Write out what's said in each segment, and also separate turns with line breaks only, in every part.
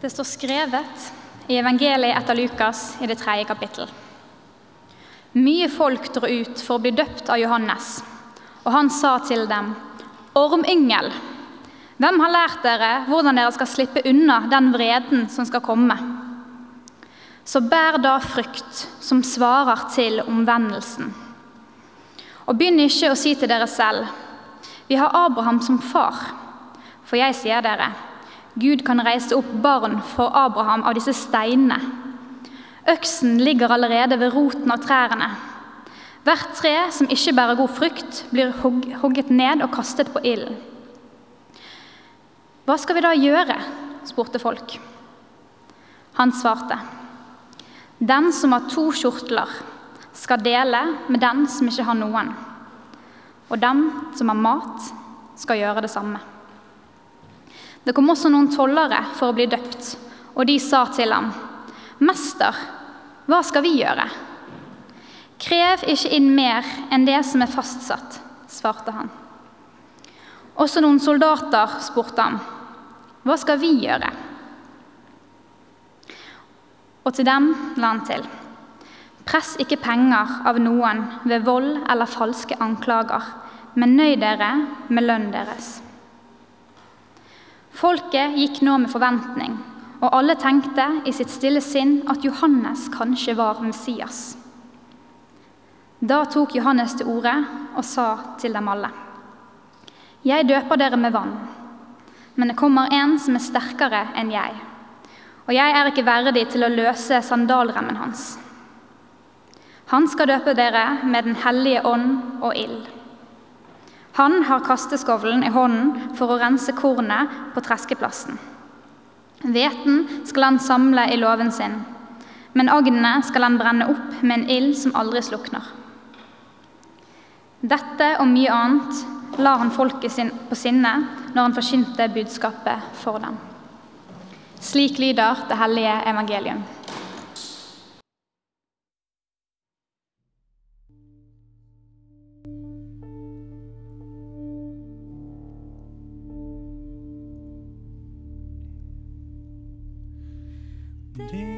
Det står skrevet i evangeliet etter Lukas i det tredje kapittel. Mye folk dro ut for å bli døpt av Johannes, og han sa til dem, Ormyngel, hvem har lært dere hvordan dere skal slippe unna den vreden som skal komme? Så bær da frukt som svarer til omvendelsen. Og begynn ikke å si til dere selv, vi har Abraham som far. For jeg sier dere, Gud kan reise opp barn for Abraham av disse steinene. Øksen ligger allerede ved roten av trærne. Hvert tre som ikke bærer god frukt, blir hogget ned og kastet på ilden. Hva skal vi da gjøre? spurte folk. Han svarte. Den som har to kjortler, skal dele med den som ikke har noen. Og den som har mat, skal gjøre det samme. Det kom også noen tollere for å bli døpt, og de sa til ham, 'Mester, hva skal vi gjøre?' 'Krev ikke inn mer enn det som er fastsatt', svarte han. Også noen soldater spurte ham, 'Hva skal vi gjøre?' Og til dem la han til, 'Press ikke penger av noen ved vold eller falske anklager, men nøy dere med lønnen deres.' Folket gikk nå med forventning, og alle tenkte i sitt stille sinn at Johannes kanskje var Messias. Da tok Johannes til orde og sa til dem alle.: Jeg døper dere med vann, men det kommer en som er sterkere enn jeg, og jeg er ikke verdig til å løse sandalremmen hans. Han skal døpe dere med Den hellige ånd og ild. Han har kasteskovlen i hånden for å rense kornet på treskeplassen. Hveten skal han samle i låven sin, men agnene skal han brenne opp med en ild som aldri slukner. Dette og mye annet la han folket sin på sinne når han forkynte budskapet for dem. Slik lyder det hellige evangelium. day.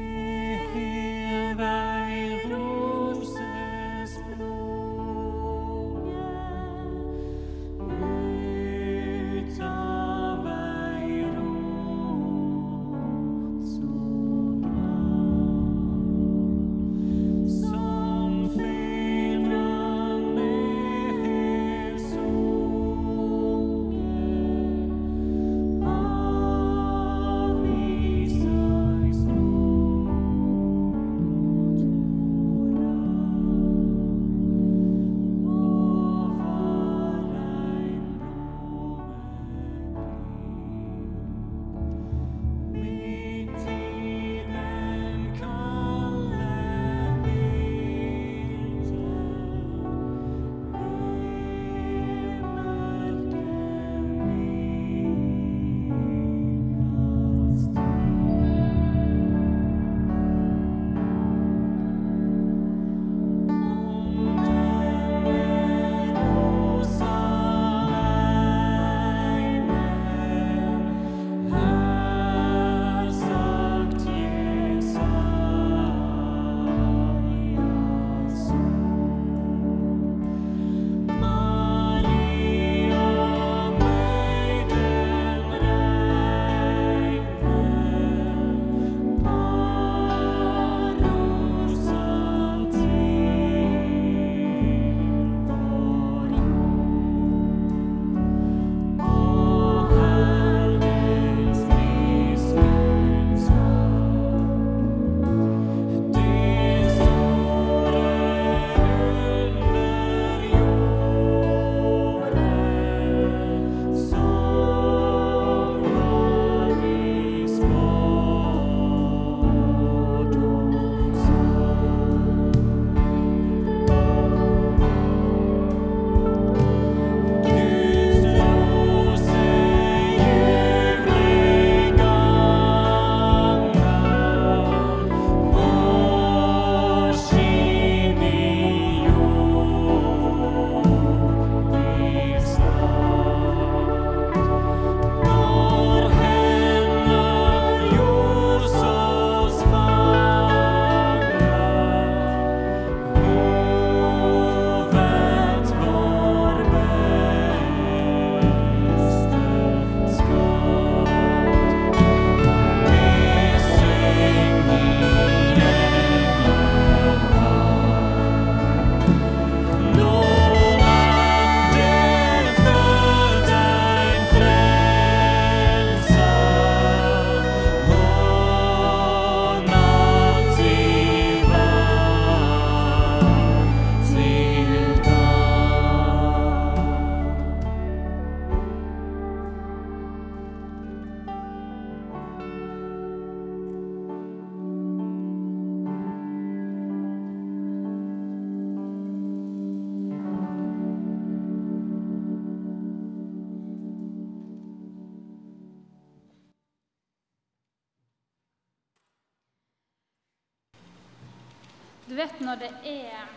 Vet når det er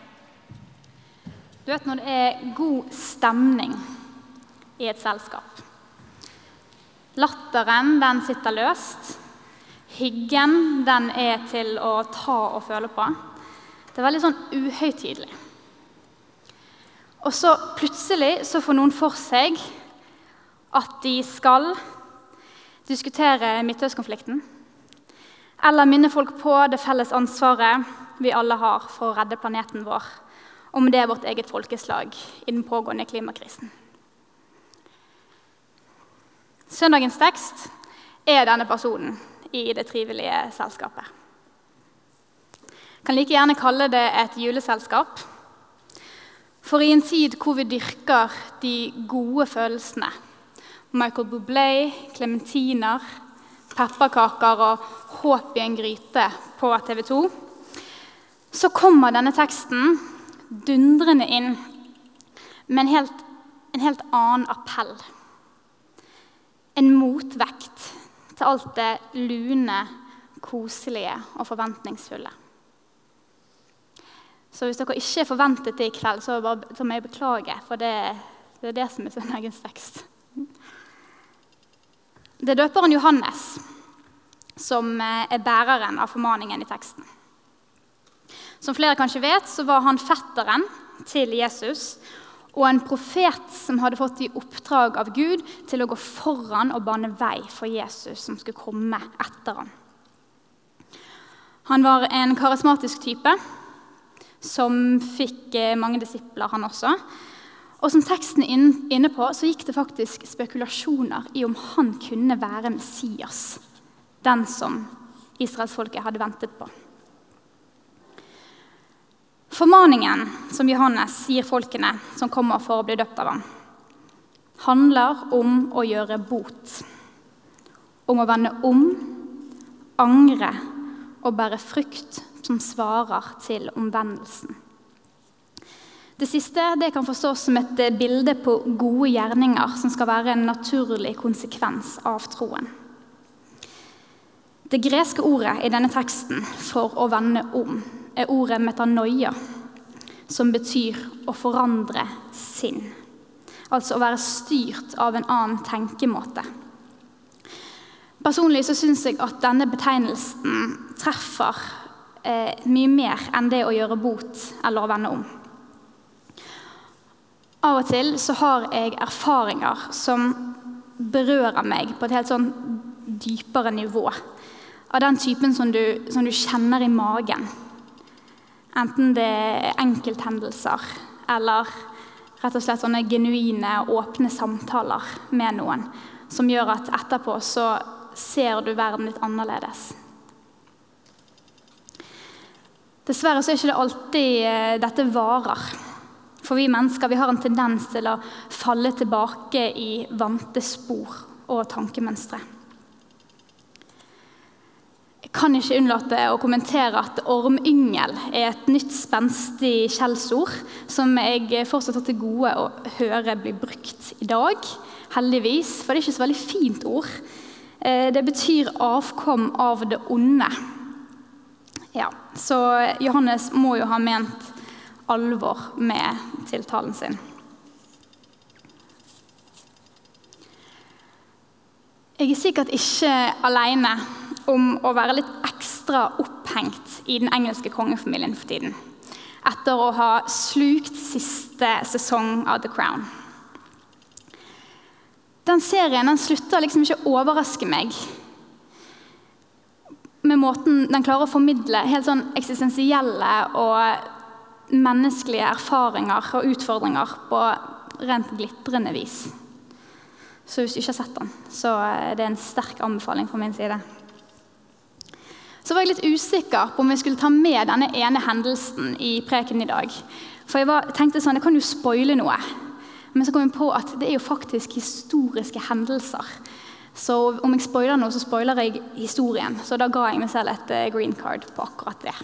Du vet når det er god stemning i et selskap. Latteren, den sitter løst. Hyggen, den er til å ta og føle på. Det er veldig sånn uhøytidelig. Og så plutselig så får noen for seg at de skal diskutere Midtøstkonflikten. Eller minne folk på det felles ansvaret vi alle har for å redde planeten vår. Om det er vårt eget folkeslag i den pågående klimakrisen. Søndagens tekst er denne personen i det trivelige selskapet. Kan like gjerne kalle det et juleselskap. For i en tid hvor vi dyrker de gode følelsene Michael Bublé, klementiner, pepperkaker og håp i en gryte på TV 2 så kommer denne teksten dundrende inn med en helt, en helt annen appell. En motvekt til alt det lune, koselige og forventningsfulle. Så hvis dere ikke forventet det i kveld, så, bare, så må jeg beklage. For det, det er det som er søndagens tekst. Det er døperen Johannes som eh, er bæreren av formaningen i teksten. Som flere kanskje vet, så var han fetteren til Jesus og en profet som hadde fått i oppdrag av Gud til å gå foran og bane vei for Jesus, som skulle komme etter ham. Han var en karismatisk type som fikk eh, mange disipler, han også. Og som teksten er inne på, så gikk det faktisk spekulasjoner i om han kunne være Messias, den som israelsfolket hadde ventet på. Formaningen som Johannes gir folkene som kommer for å bli døpt av ham, handler om å gjøre bot. Om å vende om, angre og bære frukt som svarer til omvendelsen. Det siste det kan forstås som et bilde på gode gjerninger som skal være en naturlig konsekvens av troen. Det greske ordet i denne teksten for å vende om er ordet metanoia, som betyr å forandre sinn. Altså å være styrt av en annen tenkemåte. Personlig så syns jeg at denne betegnelsen treffer eh, mye mer enn det å gjøre bot eller å vende om. Av og til så har jeg erfaringer som berører meg på et helt sånn dypere nivå. Av den typen som du, som du kjenner i magen. Enten det er enkelthendelser eller rett og slett sånne genuine, åpne samtaler med noen som gjør at etterpå så ser du verden litt annerledes. Dessverre så er ikke det alltid eh, dette varer. For vi mennesker vi har en tendens til å falle tilbake i vante spor og tankemønstre. Kan ikke unnlate å kommentere at ormyngel er et nytt, spenstig skjellsord som jeg fortsatt har til gode å høre bli brukt i dag. Heldigvis, for det er ikke så veldig fint ord. Eh, det betyr avkom av det onde. Ja, Så Johannes må jo ha ment alvor med tiltalen sin. Jeg er sikkert ikke alene om å være litt ekstra opphengt i den engelske kongefamilien for tiden. Etter å ha slukt siste sesong av The Crown. Den serien den slutter liksom ikke å overraske meg med måten den klarer å formidle helt sånn eksistensielle og menneskelige erfaringer og utfordringer på rent glitrende vis. Så hvis du ikke har sett den, så er det en sterk anbefaling fra min side så var jeg litt usikker på om jeg skulle ta med denne ene hendelsen i preken i dag. For jeg var, tenkte sånn, jeg kan jo spoile noe. Men så kom jeg på at det er jo faktisk historiske hendelser. Så om jeg spoiler noe, så spoiler jeg historien. Så da ga jeg meg selv et eh, green card på akkurat det.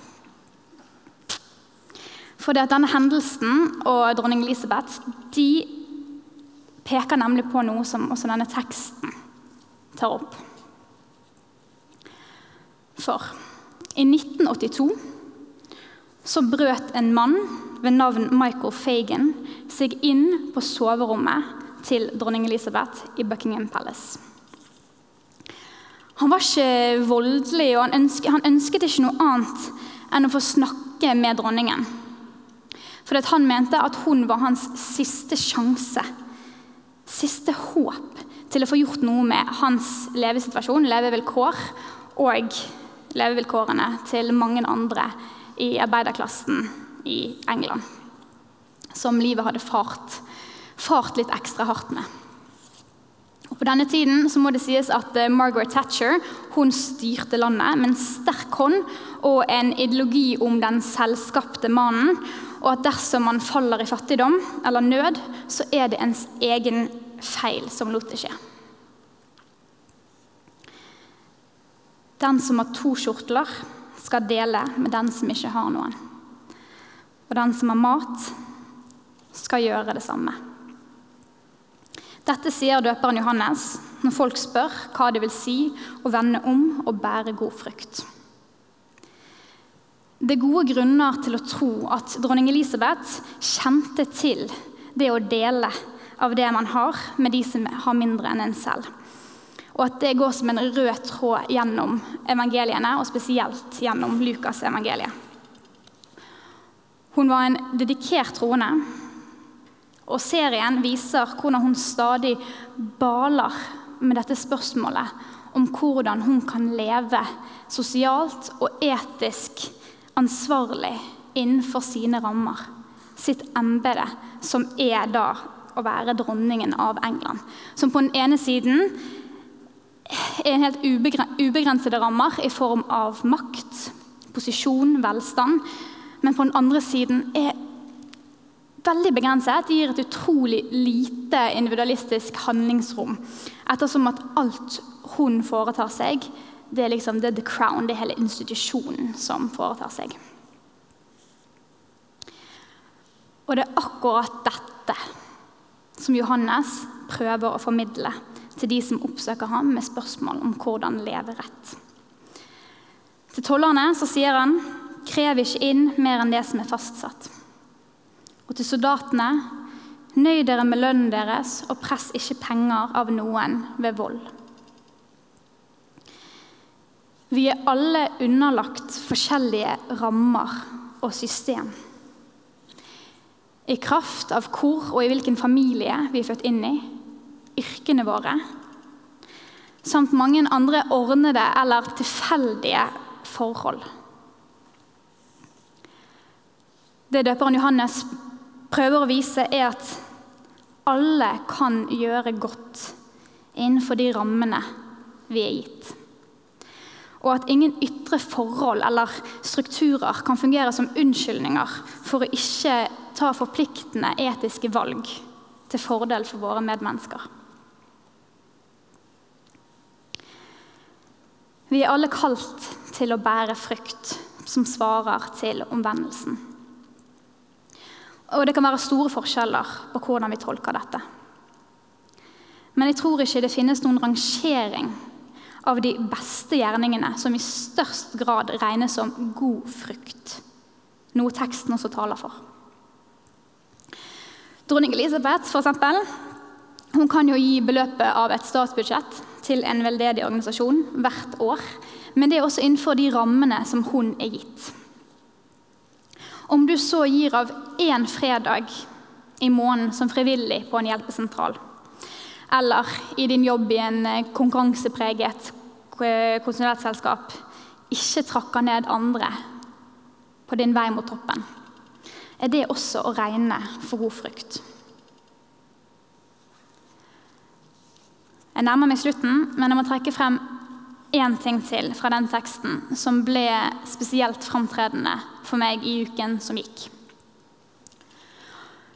For det at denne hendelsen og dronning Elisabeth de peker nemlig på noe som også denne teksten tar opp. For i 1982 så brøt en mann ved navn Michael Fagan seg inn på soverommet til dronning Elisabeth i Buckingham Palace. Han var ikke voldelig, og han ønsket, han ønsket ikke noe annet enn å få snakke med dronningen. For han mente at hun var hans siste sjanse, siste håp til å få gjort noe med hans levesituasjon, levevilkår, og levevilkårene til mange andre i arbeiderklassen i England. Som livet hadde fart, fart litt ekstra hardt med. Og på denne tiden må det sies at eh, Margaret Thatcher styrte landet med en sterk hånd og en ideologi om den selvskapte mannen, og at dersom man faller i fattigdom eller nød, så er det ens egen feil som lot det skje. Den som har to kjortler, skal dele med den som ikke har noen. Og den som har mat, skal gjøre det samme. Dette sier døperen Johannes når folk spør hva det vil si å vende om og bære god frukt. Det er gode grunner til å tro at dronning Elisabeth kjente til det å dele av det man har, med de som har mindre enn en selv. Og at det går som en rød tråd gjennom evangeliene, og spesielt gjennom Lukas' evangeliet. Hun var en dedikert troende, og serien viser hvordan hun stadig baler med dette spørsmålet om hvordan hun kan leve sosialt og etisk ansvarlig innenfor sine rammer. Sitt embete, som er da å være dronningen av England. Som på den ene siden er helt ubegrensede rammer i form av makt, posisjon, velstand. Men på den andre siden er veldig begrenset. Det gir et utrolig lite individualistisk handlingsrom. Ettersom at alt hun foretar seg, det er liksom det er the crown, det er hele institusjonen som foretar seg. Og det er akkurat dette som Johannes prøver å formidle til de som oppsøker ham med spørsmål om hvordan leve rett. Til tollerne så sier han krev ikke inn mer enn det som er fastsatt. Og til soldatene nøy dere med lønnen deres og press ikke penger av noen ved vold. Vi er alle underlagt forskjellige rammer og system. I kraft av hvor og i hvilken familie vi er født inn i, yrkene våre, samt mange andre ordnede eller tilfeldige forhold. Det døperen Johannes prøver å vise, er at alle kan gjøre godt innenfor de rammene vi er gitt. Og at ingen ytre forhold eller strukturer kan fungere som unnskyldninger for å ikke ta forpliktende etiske valg til fordel for våre medmennesker. Vi er alle kalt til å bære frukt som svarer til omvendelsen. Og Det kan være store forskjeller på hvordan vi tolker dette. Men jeg tror ikke det finnes noen rangering av de beste gjerningene som i størst grad regnes som god frukt, noe teksten også taler for. Dronning Elisabeth for eksempel, hun kan jo gi beløpet av et statsbudsjett til en veldedig organisasjon hvert år. Men det er også innenfor de rammene som hun er gitt. Om du så gir av én fredag i måneden som frivillig på en hjelpesentral, eller i din jobb i en eh, konkurransepreget konsulentselskap, ikke trakker ned andre på din vei mot toppen, er det også å regne for god frukt. Jeg nærmer meg slutten, men jeg må trekke frem én ting til fra den teksten som ble spesielt framtredende for meg i uken som gikk.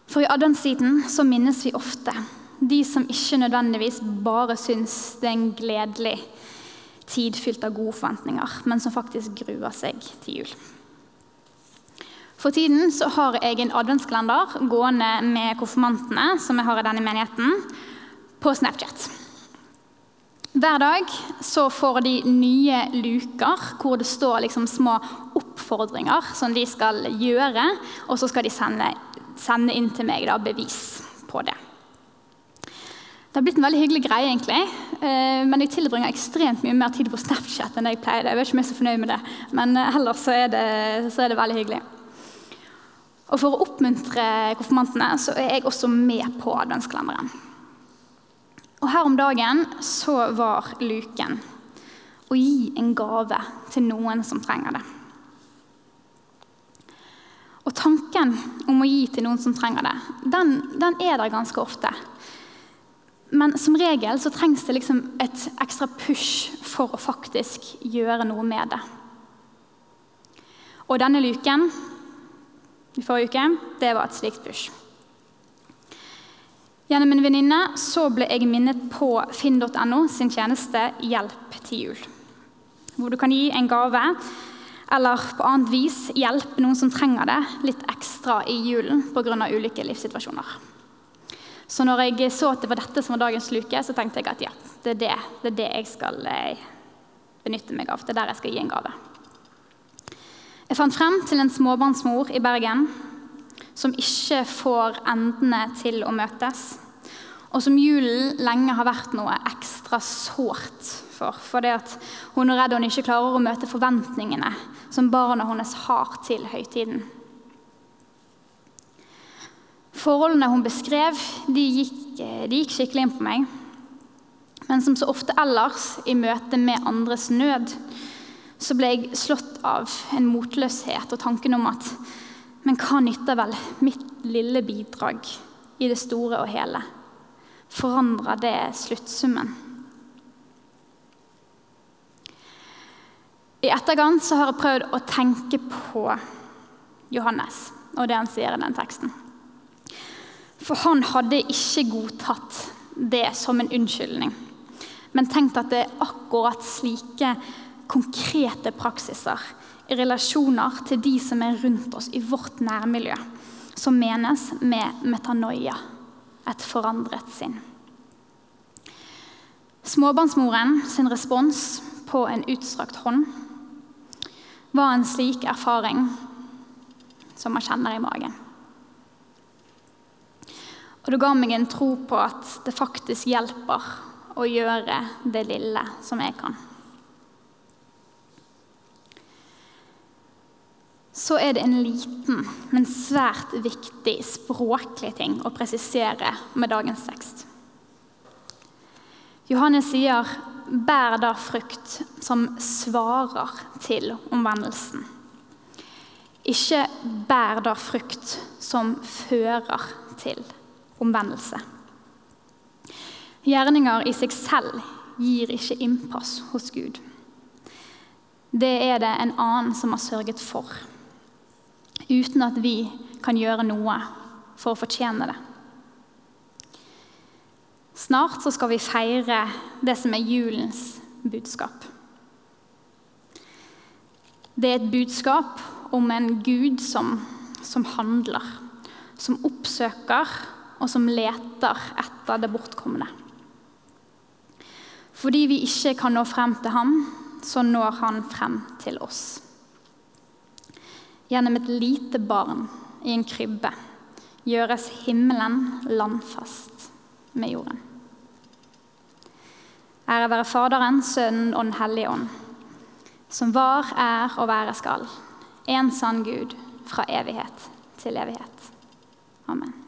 For i adventstiden så minnes vi ofte de som ikke nødvendigvis bare syns det er en gledelig tid fylt av gode forventninger, men som faktisk gruer seg til jul. For tiden så har jeg en adventskalender gående med konfirmantene som jeg har i denne menigheten, på Snapchat. Hver dag så får de nye luker hvor det står liksom små oppfordringer som de skal gjøre, og så skal de sende, sende inn til meg da, bevis på det. Det har blitt en veldig hyggelig greie, egentlig. Eh, men jeg tilbringer ekstremt mye mer tid på Snapchat enn jeg pleide. Jeg vet ikke om jeg er så fornøyd med det, men eh, ellers så er det, så er det veldig hyggelig. Og For å oppmuntre konfirmantene så er jeg også med på adventskalenderen. Og Her om dagen så var luken å gi en gave til noen som trenger det. Og tanken om å gi til noen som trenger det, den, den er der ganske ofte. Men som regel så trengs det liksom et ekstra push for å faktisk gjøre noe med det. Og denne luken i forrige uke, det var et slikt push. Gjennom en venninne ble jeg minnet på finn.no sin tjeneste Hjelp til jul. Hvor du kan gi en gave eller på annet vis hjelpe noen som trenger det, litt ekstra i julen pga. ulike livssituasjoner. Så når jeg så at det var dette som var dagens luke, så tenkte jeg at ja, det er det, det, er det jeg skal eh, benytte meg av. Det er der jeg skal gi en gave. Jeg fant frem til en småbarnsmor i Bergen som ikke får endene til å møtes, og som julen lenge har vært noe ekstra sårt for. Fordi hun er redd hun ikke klarer å møte forventningene som barna hennes har til høytiden. Forholdene hun beskrev, de gikk, de gikk skikkelig inn på meg. Men som så ofte ellers i møte med andres nød, så ble jeg slått av en motløshet og tanken om at Men hva nytter vel mitt lille bidrag i det store og hele? Forandrer det sluttsummen? I etterkant så har jeg prøvd å tenke på Johannes og det han sier i den teksten. For han hadde ikke godtatt det som en unnskyldning, men tenkt at det er akkurat slike konkrete praksiser relasjoner til de som er rundt oss i vårt nærmiljø, som menes med metanoia, et forandret sinn. Småbarnsmoren sin respons på en utstrakt hånd var en slik erfaring som man kjenner i magen. Og det ga meg en tro på at det faktisk hjelper å gjøre det lille som jeg kan. Så er det en liten, men svært viktig språklig ting å presisere med dagens tekst. Johannes sier 'bær da frukt som svarer til omvendelsen'. Ikke 'bær da frukt som fører til omvendelse. Gjerninger i seg selv gir ikke innpass hos Gud. Det er det en annen som har sørget for, uten at vi kan gjøre noe for å fortjene det. Snart så skal vi feire det som er julens budskap. Det er et budskap om en Gud som, som handler, som oppsøker og som leter etter det bortkomne. Fordi vi ikke kan nå frem til ham, så når han frem til oss. Gjennom et lite barn i en krybbe gjøres himmelen landfast med jorden. Ære være Faderen, Sønnen og Den hellige ånd, som var, er og være skal, en sann Gud fra evighet til evighet. Amen.